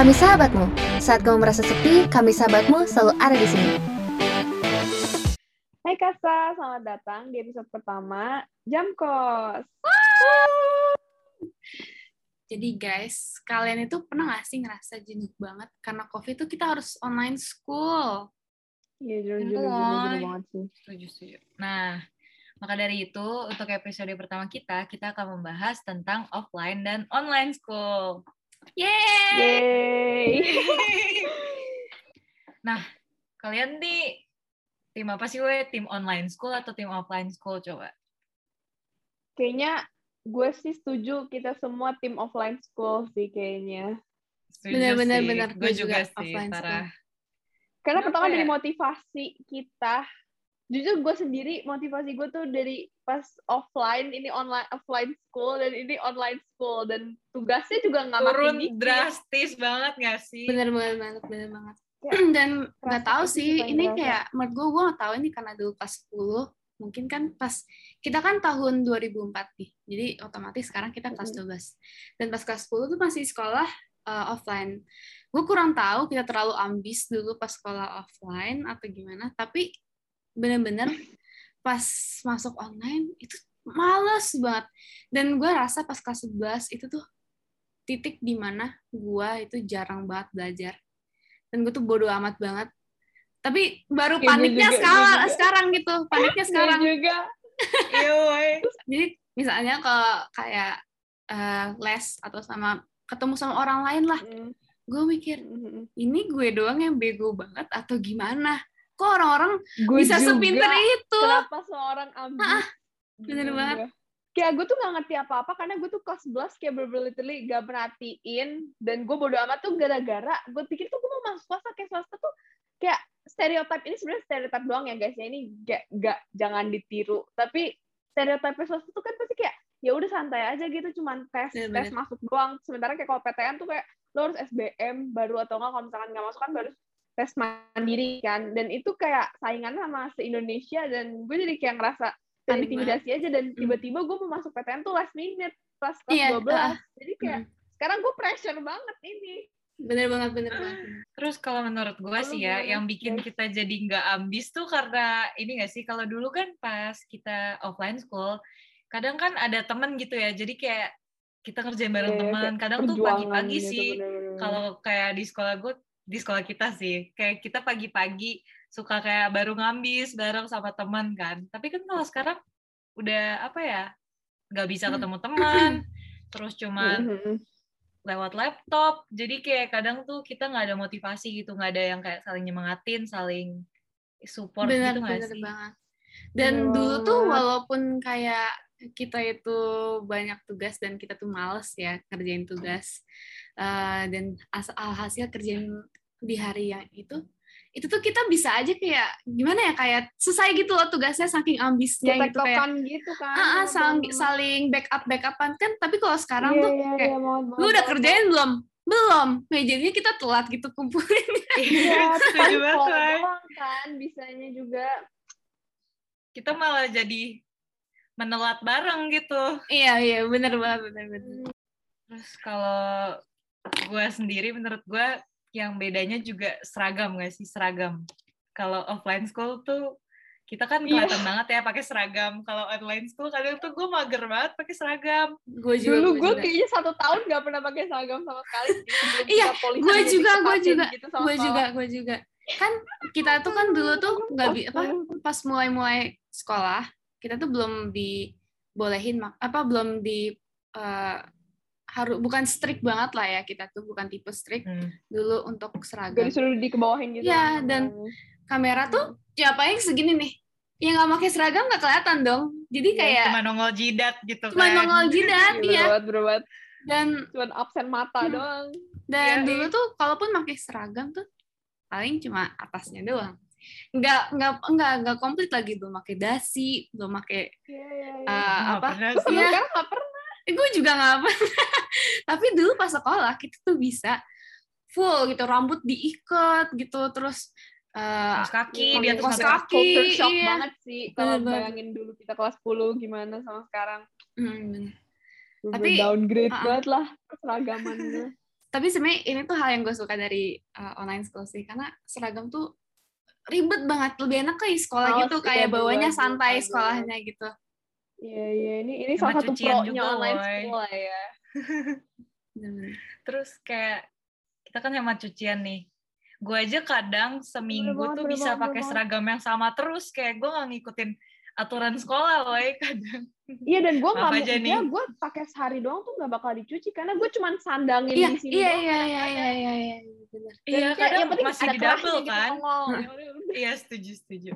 Kami sahabatmu. Saat kamu merasa sepi, kami sahabatmu selalu ada di sini. Hai Kasa, selamat datang di episode pertama Jam Kos. Jadi guys, kalian itu pernah gak sih ngerasa jenuh banget karena COVID itu kita harus online school? Iya, jujur, Kan jujur, jujur, Boy. jujur banget sih. Setuju, setuju. Nah, maka dari itu, untuk episode pertama kita, kita akan membahas tentang offline dan online school. Kalian nih, tim apa sih, we? Tim online school atau tim offline school, coba? Kayaknya gue sih setuju kita semua tim offline school sih kayaknya. Sih. bener. Gue Gue juga, juga sih, offline parah. Karena Kenapa pertama ya? dari motivasi kita. Jujur gue sendiri motivasi gue tuh dari pas offline ini online offline school dan ini online school dan tugasnya juga nggak makin Turun drastis banget gak sih? Bener banget, banget, bener banget. Ya, Dan nggak tahu sih, ini kayak menurut gue, gue nggak tahu ini karena dulu pas 10, mungkin kan pas, kita kan tahun 2004 nih, jadi otomatis sekarang kita kelas 12. Dan pas kelas 10 tuh masih sekolah uh, offline. Gue kurang tahu kita terlalu ambis dulu pas sekolah offline atau gimana, tapi bener-bener pas masuk online itu males banget. Dan gue rasa pas kelas 11 itu tuh titik di mana gue itu jarang banget belajar. Dan gue tuh bodo amat banget. Tapi baru Ya, paniknya juga, sekarang, juga. sekarang gitu. Paniknya Gue sekarang. juga. Iya. Jadi misalnya kalau kayak eh, les atau sama ketemu sama orang lain lah, Mm, gue mikir ini gue doang yang bego banget atau gimana? Kok orang-orang bisa juga. sepinter itu? Kenapa seorang ambis? bener Gitu banget. Kayak gue tuh gak ngerti apa-apa karena gue tuh kelas 11 kayak bener-bener literally gak perhatiin dan gue bodo amat tuh gara-gara gue pikir tuh gue mau masuk swasta kayak swasta tuh kayak stereotip ini sebenarnya stereotip doang ya guys ya ini gak, gak jangan ditiru. Tapi stereotip swasta tuh kan pasti kayak ya udah santai aja gitu cuman tes Bener-bener. tes masuk doang. Sementara kayak kalau PTN tuh kayak lo harus SBM baru atau enggak kalau misalkan nggak masuk kan baru tes mandiri kan. Dan itu kayak saingan sama se Indonesia dan gue jadi kayak ngerasa Intimidasi aja dan tiba-tiba gue mau masuk PTN tuh last minute pas kelas Iya, 12 ah. jadi kayak sekarang gue pressure banget ini Bener banget, bener banget. Terus kalau menurut gue sih ya, yang bikin kita jadi nggak ambis tuh karena ini nggak sih? Kalau dulu kan pas kita offline school, kadang kan ada temen gitu ya. Jadi kayak kita ngerjain bareng Iya, teman. Kadang tuh pagi-pagi gitu, sih. Kalau kayak di sekolah gue, di sekolah kita sih, kayak kita pagi-pagi suka kayak baru ngambis bareng sama teman kan. Tapi kan kalau sekarang udah apa ya, nggak bisa ketemu teman. Terus cuman Mhm. lewat laptop jadi kayak kadang tuh kita nggak ada motivasi gitu nggak ada yang kayak saling nyemangatin saling support bener gitu nggak sih banget dan Bener dulu tuh walaupun kayak kita itu banyak tugas dan kita tuh males ya kerjain tugas eh, dan as- alhasil kerjain di hari yang itu itu tuh kita bisa aja kayak gimana ya kayak selesai gitu loh tugasnya saking ambisnya gitu kayak gitu kan ah, ah, saling, saling backup backupan. Kan tapi kalau sekarang Iya, tuh iya, kayak iya, banget, lu udah kerjain belum? Belum. Nah, jadinya kita telat gitu kumpulin. Iya, setuju banget kan bisanya juga. Kita malah jadi menelat bareng gitu. Iya iya bener banget bener bener. Terus kalau gue sendiri menurut gue yang bedanya juga seragam nggak sih? Seragam. Kalau offline school tuh kita kan Iya. kelihatan banget ya pakai seragam. Kalau online school kadang tuh gue mager banget pakai seragam. Gue juga dulu gue kayaknya satu tahun gak pernah pakai seragam sama sekali Iya, gue juga, gue juga, gitu gue juga, gue juga. Kan kita tuh kan dulu tuh nggak bi apa pas mulai-mulai sekolah kita tuh belum dibolehin apa belum di eh, harus bukan strict banget lah ya kita tuh bukan tipe strict Hmm. dulu untuk seragam. disuruh dikebawahin gitu. Iya, dan Kamera tuh ya paling segini nih. Yang nggak pakai seragam nggak kelihatan dong. Jadi kayak Cuma nongol jidat gitu cuma kan. nongol jidat ya. bener banget. Dan Cuman absen mata Hmm. doang. dan Iya, dulu tuh kalaupun pakai seragam tuh paling cuma atasnya doang. Nggak nggak nggak nggak komplit lagi belum pakai dasi, belum pakai Iya, iya, iya. eh, Nggak apa? pernah Terus sih. Iya. sekarang gak pernah. Eh, gue juga nggak apa. Tapi dulu pas sekolah kita tuh bisa full gitu rambut diikat gitu terus eh, Kaos kaki di atas kaos mata kaki, Culture shock iya. banget sih. Kalau bayangin dulu kita kelas 10 gimana sama sekarang. hmm, bener. Tapi downgrade ah. banget lah seragamannya. tapi sebenarnya ini tuh hal yang gue suka dari uh, online school sih karena seragam tuh ribet banget lebih enak kayak sekolah Oh, gitu kayak bawanya santai sekolahnya gitu Iya, iya. Ini ini Sama salah satu pro-nya juga, online school lah ya. Terus kayak kita kan hemat cucian nih. Gue aja kadang seminggu banget, tuh bener bisa pakai bener seragam yang sama terus. Kayak gue nggak ngikutin aturan sekolah loh ya kadang. Iya dan gue nggak aja mau nih? ya gue pakai sehari doang tuh nggak bakal dicuci karena gue cuman sandangin iya di sini iya doang. iya iya iya iya iya bener Iya kayak kadang yang penting masih di double gitu, kan. Ya Iya setuju setuju.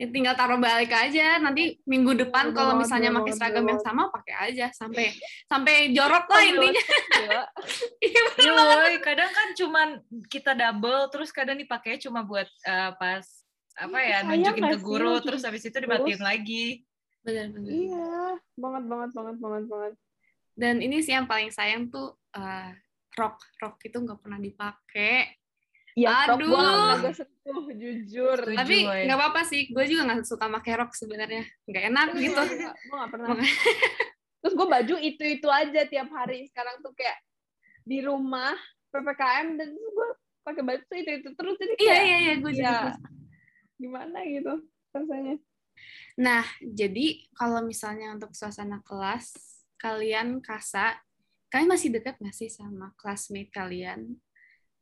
Ya, tinggal taruh balik aja. Nanti minggu depan kalau misalnya pakai seragam yang sama pakai aja. Sampai sampai jorok lah intinya. Iya, woy, kadang kan cuman kita double terus kadang dipakai cuma buat eh, pas apa ya sayang nunjukin ke guru terus habis itu dimatiin lagi. bener bener. Iya, banget banget banget banget banget. dan ini sih yang paling sayang tuh eh, rok. Rok itu nggak pernah dipakai Iya, rok Aduh. gue agak sentuh, jujur. Setuju, tapi nggak apa-apa sih gue juga nggak suka pakai rok sebenarnya nggak enak gitu Gue gak pernah. Terus gue baju itu-itu aja tiap hari. Sekarang tuh kayak di rumah, PPKM, dan gue pakai baju itu-itu terus. Jadi iya kayak iya iya gue juga Iya. gimana gitu rasanya. Nah, jadi kalau misalnya untuk suasana kelas, kalian kasa, kalian masih dekat nggak sih sama classmate kalian?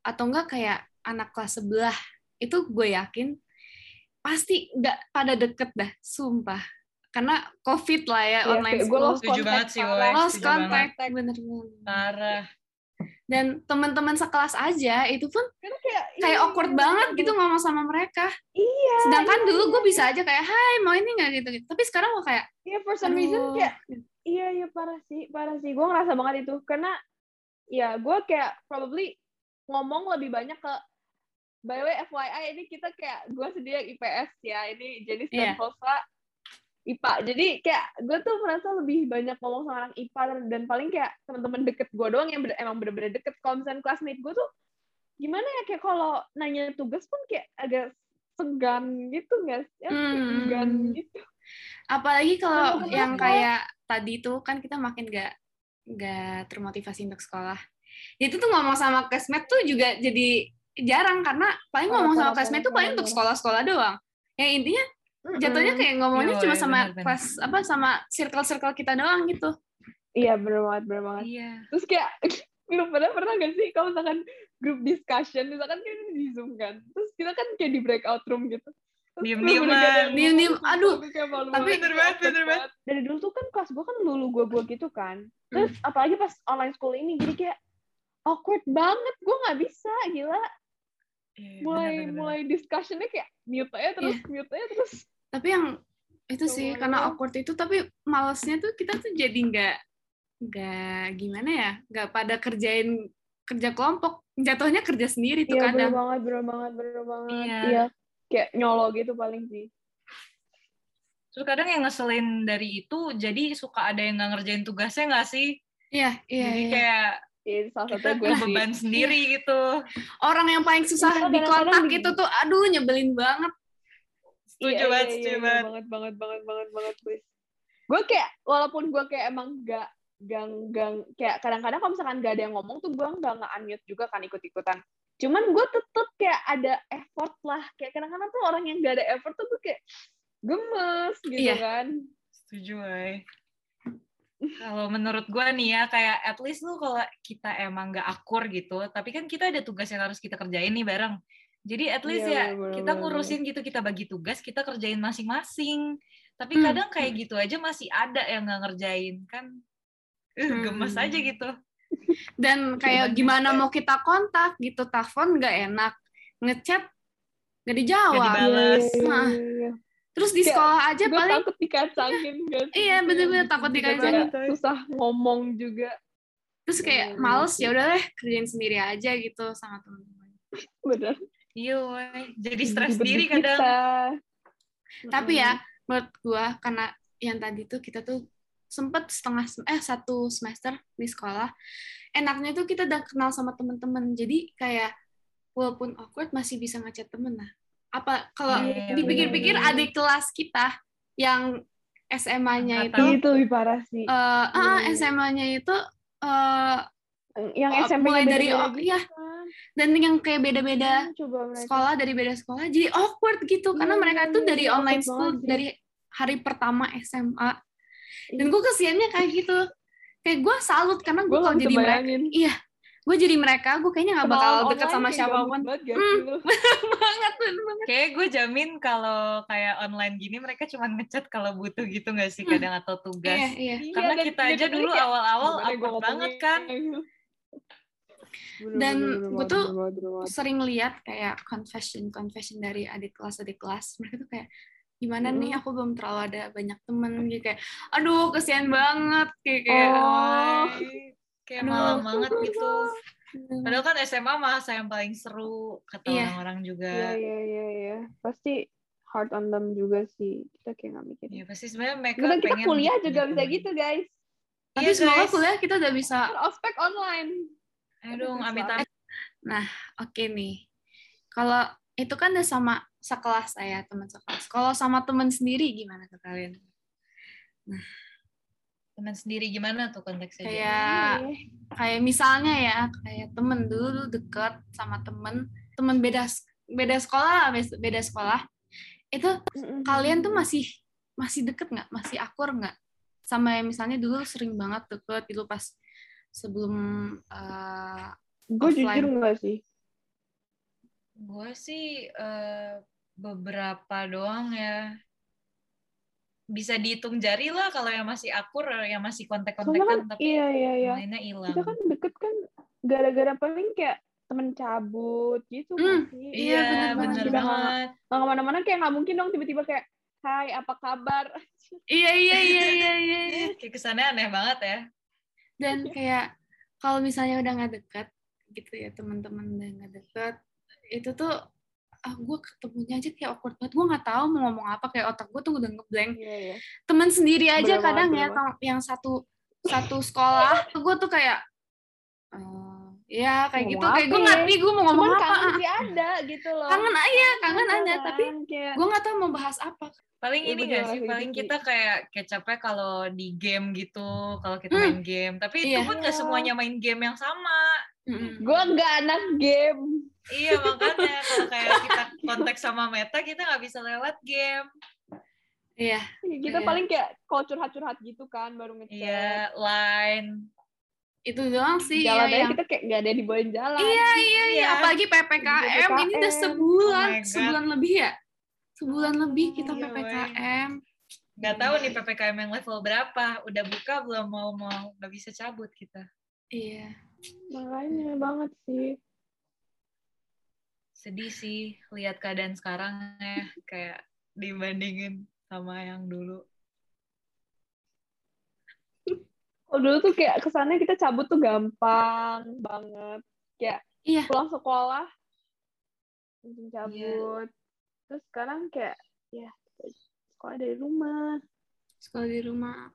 Atau enggak kayak anak kelas sebelah? Itu gue yakin pasti nggak pada deket dah, sumpah. Karena COVID lah ya, Iya, online kayak gue school. lost Setuju contact banget sih. Lost setuju contact, banget. bener-bener. Parah. Dan teman-teman sekelas aja, itu pun Karena kayak kayak iya, awkward iya, banget iya. gitu ngomong sama mereka. Iya. Sedangkan iya, dulu iya, gue iya. bisa aja kayak, hai mau ini nggak gitu, gitu. Tapi sekarang gue kayak, Iya, for some reason aduh. kayak iya iya parah sih, parah sih. Gue ngerasa banget itu karena ya gue kayak probably ngomong lebih banyak ke by the way FYI ini kita kayak gue sendiri yang IPS ya ini Jenis dan Iya. Fosa IPA jadi kayak gue tuh merasa lebih banyak ngomong sama orang IPA dan, dan paling kayak teman-teman deket gue doang yang bener- emang bener-bener deket. Kalau misalnya classmate gue tuh gimana ya kayak kalau nanya tugas pun kayak agak segan gitu nggak sih? Ya, Hmm. segan gitu? Apalagi kalau yang kayak tadi tuh kan kita makin gak gak termotivasi untuk sekolah itu tuh ngomong sama classmate tuh juga jadi jarang karena paling ngomong sama classmate tuh paling untuk sekolah-sekolah doang. Yang intinya jatuhnya kayak ngomongnya cuma iya, sama kelas apa sama circle-circle kita doang gitu. Iya bener banget bener banget. Iya. terus kayak lu pernah pernah gak sih kalau misalkan grup discussion misalkan kayak di zoom kan terus kita kan kayak di breakout room gitu. Ada yang Diem-diem, ngomong, aduh. Tapi- Bener banget, bener banget. dari dulu tuh kan kelas gue kan lulu gue gue gitu kan. Terus apalagi pas online school ini jadi kayak awkward banget gue nggak bisa gila. Iya, mulai bener, bener, mulai discussionnya kayak mute aja terus mute aja terus. Tapi yang itu sih karena awkward itu tapi malesnya tuh kita tuh jadi nggak nggak gimana ya nggak pada kerjain kerja kelompok. Jatuhnya kerja sendiri tuh iya bener kadang. banget bener banget bener banget. Iya. iya kayak nyolo gitu paling sih. Terus kadang yang ngeselin dari itu, jadi suka ada yang nggak ngerjain tugasnya nggak sih? iya iya jadi iya. kayak Iya, salah satu gue beban sendiri gitu. orang yang paling susah Iya, di kadang-kadang kontak di- itu tuh aduh nyebelin banget. Setuju banget, setuju banget. iya, banget. Banget banget banget banget please. Gue kayak walaupun gue kayak emang gak gang gang kayak kadang-kadang kalau misalkan gak ada yang ngomong tuh gue nggak nggak unmute juga kan ikut-ikutan. Cuman gue tetep kayak ada effort lah. Kayak kadang-kadang tuh orang yang gak ada effort tuh gue kayak gemes gitu Iya. kan. Setuju, ay. Kalau menurut gue nih ya, kayak at least lu kalau kita emang nggak akur gitu, tapi kan kita ada tugas yang harus kita kerjain nih bareng. Jadi at least Iya, ya bener-bener, kita ngurusin gitu, kita bagi tugas, kita kerjain masing-masing. Tapi Hmm. kadang kayak gitu aja masih ada yang nggak ngerjain kan. Hmm. gemes aja gitu dan kayak Cuman gimana mau kita kontak gitu telepon nggak enak ngechat nggak Gak dijawab dibales. Nah. Terus di sekolah aja gue paling takut dikacangin kan? Iya, bener-bener takut dikacangin. susah ngomong juga. Terus kayak Iya, males iya. ya udah deh kerjain sendiri aja gitu sama teman-teman bener. Iya jadi stres Ribet sendiri di kadang. kita. tapi ya menurut gua karena yang tadi tuh kita tuh sempet setengah sem- eh satu semester di sekolah enaknya tuh kita udah kenal sama teman-teman jadi kayak walaupun awkward masih bisa ngechat temen lah apa kalau Iya, dipikir-pikir bener-bener. adik kelas kita yang SMA-nya itu itu lebih parah sih eh ah, Iya. SMA-nya itu eh yang Oh, SMP mulai dari- oh, iya. kan. dan yang kayak beda-beda Hmm, sekolah dari beda sekolah jadi awkward gitu karena Iya, mereka iya, tuh iya, dari online school sih. dari hari pertama SMA dan Iya. gue kesiannya kayak gitu kayak gue salut karena gue kalau jadi mereka bayangin gue jadi mereka gue kayaknya nggak bakal deket sama kayak siapa pun banget gak Hmm. banget banget kayak gue jamin kalau kayak online gini mereka cuma ngechat kalau butuh gitu nggak sih Hmm. kadang atau tugas iya iya Iya, karena dan kita aja dulu awal-awal "Gimana gua awkward banget ngomongnya?" kan Bener, Dan banget, tuh sering lihat kayak confession confession dari adik kelas adik kelas mereka tuh kayak gimana nih Hmm. aku belum terlalu ada banyak temen gitu kayak aduh kesian banget kayak kayak Oh. Kayak Aduh. malam banget gitu padahal kan SMA masa yang paling seru kata Iya. orang-orang juga Iya, iya, iya, iya. Pasti hard on them juga sih. Kita kayak gak mikir. Ya pasti sebenarnya mereka Kemudian kita kuliah juga bisa teman. gitu, guys. tapi Iya, semoga guys. kuliah kita udah bisa Kan ospek online. aduh amit amit Oke nih, kalau itu kan udah sama sekelas saya teman sekelas. Kalau sama teman sendiri gimana ke kalian? Teman sendiri gimana tuh konteksnya? Kayak Iya. kayak misalnya ya, kayak temen dulu deket sama temen, temen beda beda sekolah, beda sekolah. Itu kalian tuh masih masih deket nggak? Masih akur nggak? Sama yang misalnya dulu sering banget deket dulu pas sebelum eh, Gue jujur enggak sih. gue sih eh, beberapa doang ya bisa dihitung jari lah kalau yang masih akur yang masih Soalnya kan, kontak-kontakan tapi iya, iya, iya. lainnya hilang Kita kan deket kan gara-gara paling kayak temen cabut gitu kan sih. iya, bener banget. bener nggak- banget Nggak ke mana-mana kayak nggak mungkin dong tiba-tiba kayak Hai, apa kabar? iya iya iya iya iya. iya. kayak kesannya aneh banget ya dan kayak kalau misalnya udah nggak dekat gitu ya teman-teman udah nggak dekat itu tuh ah gue ketemunya aja kayak awkward banget gue nggak tahu mau ngomong apa kayak otak gue tuh udah ngeblank Iya, iya. teman sendiri aja Bener kadang banget, ya bener kalau yang satu satu sekolah gue tuh kayak eh, ya kayak Ngomong gitu kayak gue ya? ngerti gue mau ngomong Cuman apa kangen ah. sih ada gitu loh. kangen aja kangen Ada kan, tapi kayak gue nggak tahu mau bahas apa paling Iya, ini bener gak sih paling kita kayak kayak capek kalau di game gitu kalau kita Hmm. main game tapi itu Iya. pun gak Iya. semuanya main game yang sama Gue nggak anak game. iya makanya kalau kayak kita kontak sama meta kita nggak bisa lewat game iya Kita Iya. paling kayak kalau curhat-curhat gitu kan baru ngechat. iya line itu doang sih Jalan ya, aja yang kita kayak nggak ada yang dibawain jalan. Iya, iya, iya. Iya. Apalagi PPKM, ini udah sebulan, Oh sebulan lebih ya? Sebulan lebih kita Iya, PPKM. nggak tahu nih ppkm yang level berapa udah buka belum mau mau nggak bisa cabut kita Iya. Makanya banget sih. sedih sih lihat keadaan sekarang ya kayak dibandingin sama yang dulu Oh dulu tuh kayak kesannya kita cabut tuh gampang banget. Kayak Iya. pulang sekolah langsung cabut. Terus sekarang kayak ya sekolah dari rumah. Sekolah di rumah.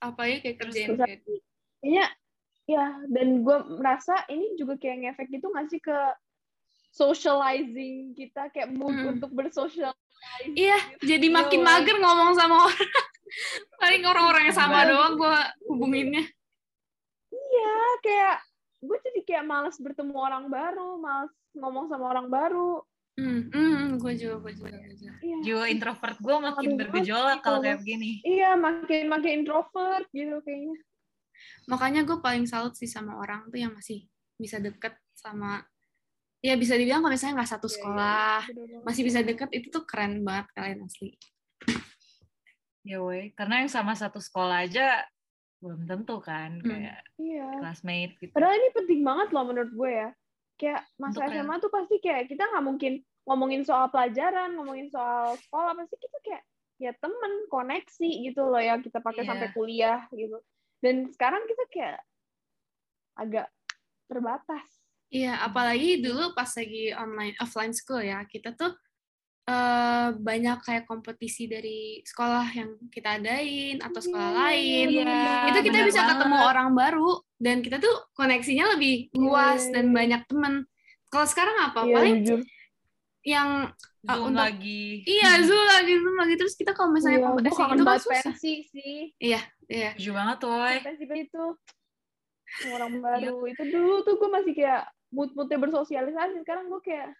Apa ya kayak bisa- kayak Kayaknya ya dan gue merasa ini juga kayak ngefek gitu nggak sih ke socializing kita kayak mood Hmm. untuk bersosial. Iya, jadi Iya, makin woy. mager ngomong sama orang. Paling orang-orang yang sama Bener. doang gue hubunginnya. Iya kayak gue jadi kayak males bertemu orang baru, males ngomong sama orang baru. Hmm, hmm gue juga, gue juga, gue juga. Iya. jiwa introvert gue makin Aduh, bergejolak kalau kayak begini Iya, makin makin introvert gitu kayaknya. Makanya gue paling salut sih sama orang tuh yang masih bisa deket sama ya bisa dibilang kalau misalnya nggak satu Iya, iya, sekolah bener banget. masih bisa deket itu tuh keren banget kalian asli ya woi karena yang sama satu sekolah aja belum tentu kan Hmm. kayak Iya. classmate gitu. Padahal ini penting banget loh menurut gue ya. Kayak masa Untuk kayak- SMA tuh pasti kayak kita nggak mungkin ngomongin soal pelajaran, ngomongin soal sekolah, pasti kita kayak ya temen, koneksi gitu loh ya kita pakai Iya. sampai kuliah gitu. Dan sekarang kita kayak agak terbatas. Iya, apalagi dulu pas lagi online offline school ya, kita tuh eh, banyak kayak kompetisi dari sekolah yang kita adain atau sekolah Iya, lain. Iya, itu kita bisa ketemu banget. orang baru dan kita tuh koneksinya lebih luas Iya, dan iya. banyak teman. Kalau sekarang apa? Iya, Paling jujur. yang ah, Zoom untuk- lagi. iya Zoom lagi Zoom lagi terus kita kalau misalnya Iya, gue kompetisi gitu kan susah. pensi sih. Iya. Setuju banget woy. Pensi itu orang baru. Itu dulu tuh gue masih kayak mood-moodnya bersosialisasi. Sekarang gue kayak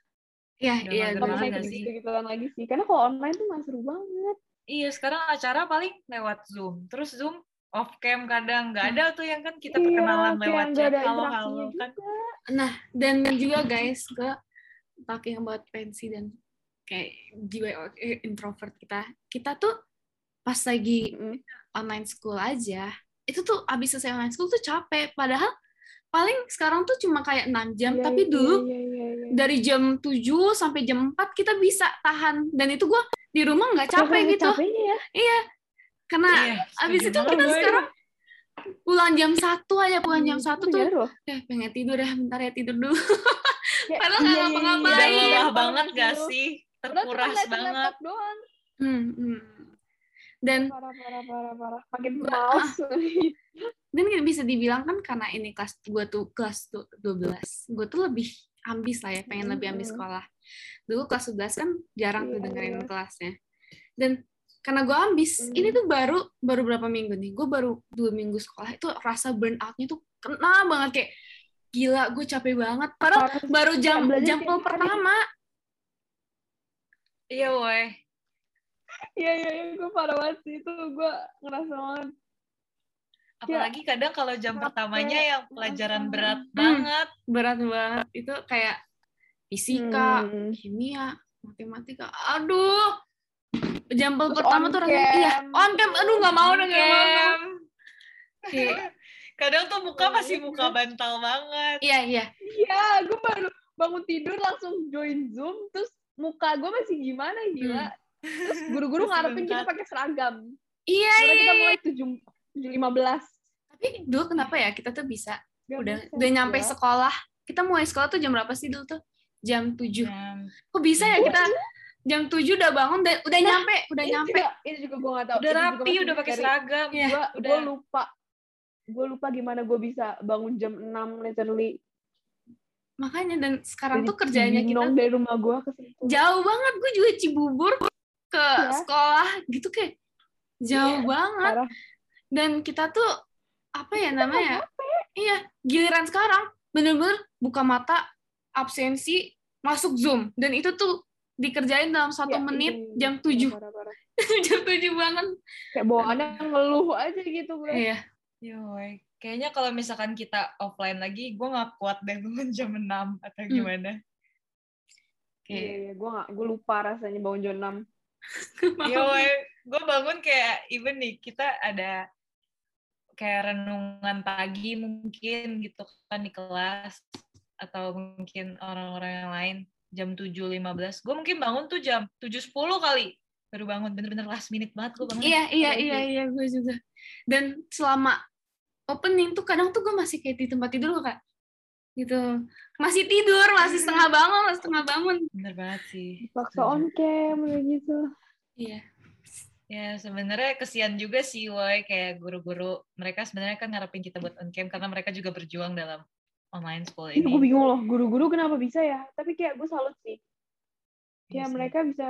Iya, iya. gak sih? gitu gituan lagi sih. Karena kalau online tuh masih seru banget. Iya, sekarang acara paling lewat Zoom. Terus Zoom off cam kadang nggak ada tuh yang kan kita Iya, perkenalan kayak lewat chat halo interaksinya kan. Nah, dan juga guys, ke talking about pensi dan kayak jiwa eh, introvert kita, kita tuh pas lagi online school aja, itu tuh abis selesai online school tuh capek. Padahal paling sekarang tuh cuma kayak 6 jam, Iya, tapi iya, dulu iya, iya, iya. dari jam 7 sampai jam 4 kita bisa tahan. Dan itu gua di rumah nggak capek gitu. capeknya ya. Karena Iya, abis itu kita sekarang pulang jam 1 aja, pulang jam Hmm, 1 itu tuh eh pengen tidur ya, bentar ya tidur dulu. Kayak, Padahal iya, nggak iya, ngapa-ngapain. Udah Iya, lelah iya, banget iya. gak sih? Terkuras banget. doang. Hmm, hmm. Dan Parah, parah, parah, parah. Makin Nggak, males. dan bisa dibilang kan karena ini kelas gue tuh kelas du- 12 gue tuh lebih ambis lah ya pengen lebih ambis Hmm. sekolah dulu kelas 11 kan jarang tuh Iya, dengerin kelasnya dan karena gue ambis Hmm. ini tuh baru baru berapa minggu nih gue baru dua minggu sekolah itu rasa burn outnya tuh kena banget kayak gila gue capek banget padahal baru jam jam pertama Iya woy. Iya, iya, iya. Gue parah banget sih. Itu gue ngerasa banget. Apalagi kadang kalau jam pertamanya yang pelajaran Hmm. berat banget. berat banget itu kayak fisika Hmm. kimia matematika aduh jam pertama tuh rasanya iya on cam aduh nggak mau udah nggak mau Kadang tuh muka Iya, masih muka bantal banget. iya iya Iya, gue baru bangun tidur langsung join Zoom. Terus muka gue masih gimana, gila. Terus guru-guru ngarepin kita pakai seragam. iya iya kita mulai 7, 7.15. tapi dulu kenapa ya kita tuh bisa Gak udah bisa, udah nyampe gila. sekolah kita mulai sekolah tuh jam berapa sih dulu tuh jam 7 Jam- kok bisa ya kita jam 7 udah bangun dan udah nyampe udah Ini nyampe juga, ini juga gue gak tau. Udah rapi, udah pakai seragam. Iya, Gue udah. gue lupa. Gue lupa gimana gue bisa bangun jam 6 literally. makanya dan sekarang Dari tuh kerjanya kita dari rumah gue ke situ. jauh banget gue juga Cibubur ke Iya. sekolah gitu kayak jauh Iya, banget Parah. dan kita tuh apa ya namanya iya giliran sekarang bener-bener buka mata absensi masuk zoom dan itu tuh dikerjain dalam satu Ya, menit itu- jam itu 7 parah-parah. jam 7 banget Kayak bawaannya ngeluh aja gitu gue. iya Yoi. Kayaknya kalau misalkan kita offline lagi, gue nggak kuat deh bangun jam 6 atau Hmm. gimana. Iya, kayak iya, gue gak, gue lupa rasanya bangun jam 6. Iya, gue bangun kayak even nih kita ada kayak renungan pagi mungkin gitu kan di kelas atau mungkin orang-orang yang lain jam 7.15. Gue mungkin bangun tuh jam 7.10 kali. Baru bangun bener-bener last minute banget gue bangun. iya iya iya sih. iya gue juga dan selama opening tuh kadang tuh gue masih kayak di tempat tidur gue kayak gitu masih tidur masih setengah bangun masih setengah bangun Bener banget sih. Paksa on cam gitu. iya Ya sebenarnya kesian juga sih, woi kayak guru-guru mereka sebenarnya kan ngarepin kita buat on cam karena mereka juga berjuang dalam online school Itu gue ini. bingung loh, guru-guru kenapa bisa ya? Tapi kayak gue salut sih. Iya Kayak sih. mereka bisa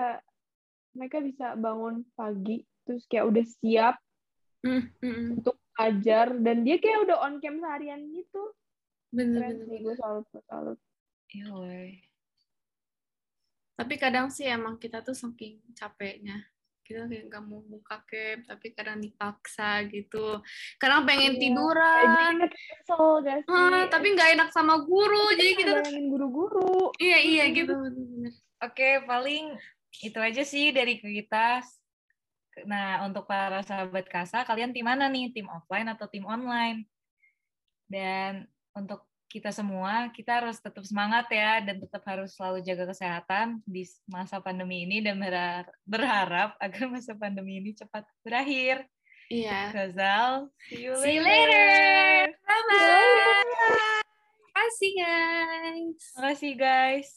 mereka bisa bangun pagi terus kayak udah siap hmm, hmm. untuk ajar dan dia kayak udah on cam seharian gitu. Bener bener, gue salut, gue salut. Iya, tapi kadang sih emang kita tuh saking capeknya kita kayak nggak mau buka cap tapi kadang dipaksa gitu kadang pengen Iya. tiduran kesel gak sih? Ah, tapi nggak enak sama guru jadi kita bayangin guru-guru. iya iya gitu bener-bener. Oke, paling itu aja sih dari kita. Nah, untuk para sahabat Kasa, kalian tim mana nih? Tim offline atau tim online? Dan untuk kita semua, kita harus tetap semangat ya, dan tetap harus selalu jaga kesehatan di masa pandemi ini, dan berhar- berharap agar masa pandemi ini cepat berakhir. Iya. Gazal, see you See you later. later. Bye bye. Kasih guys. Makasih guys.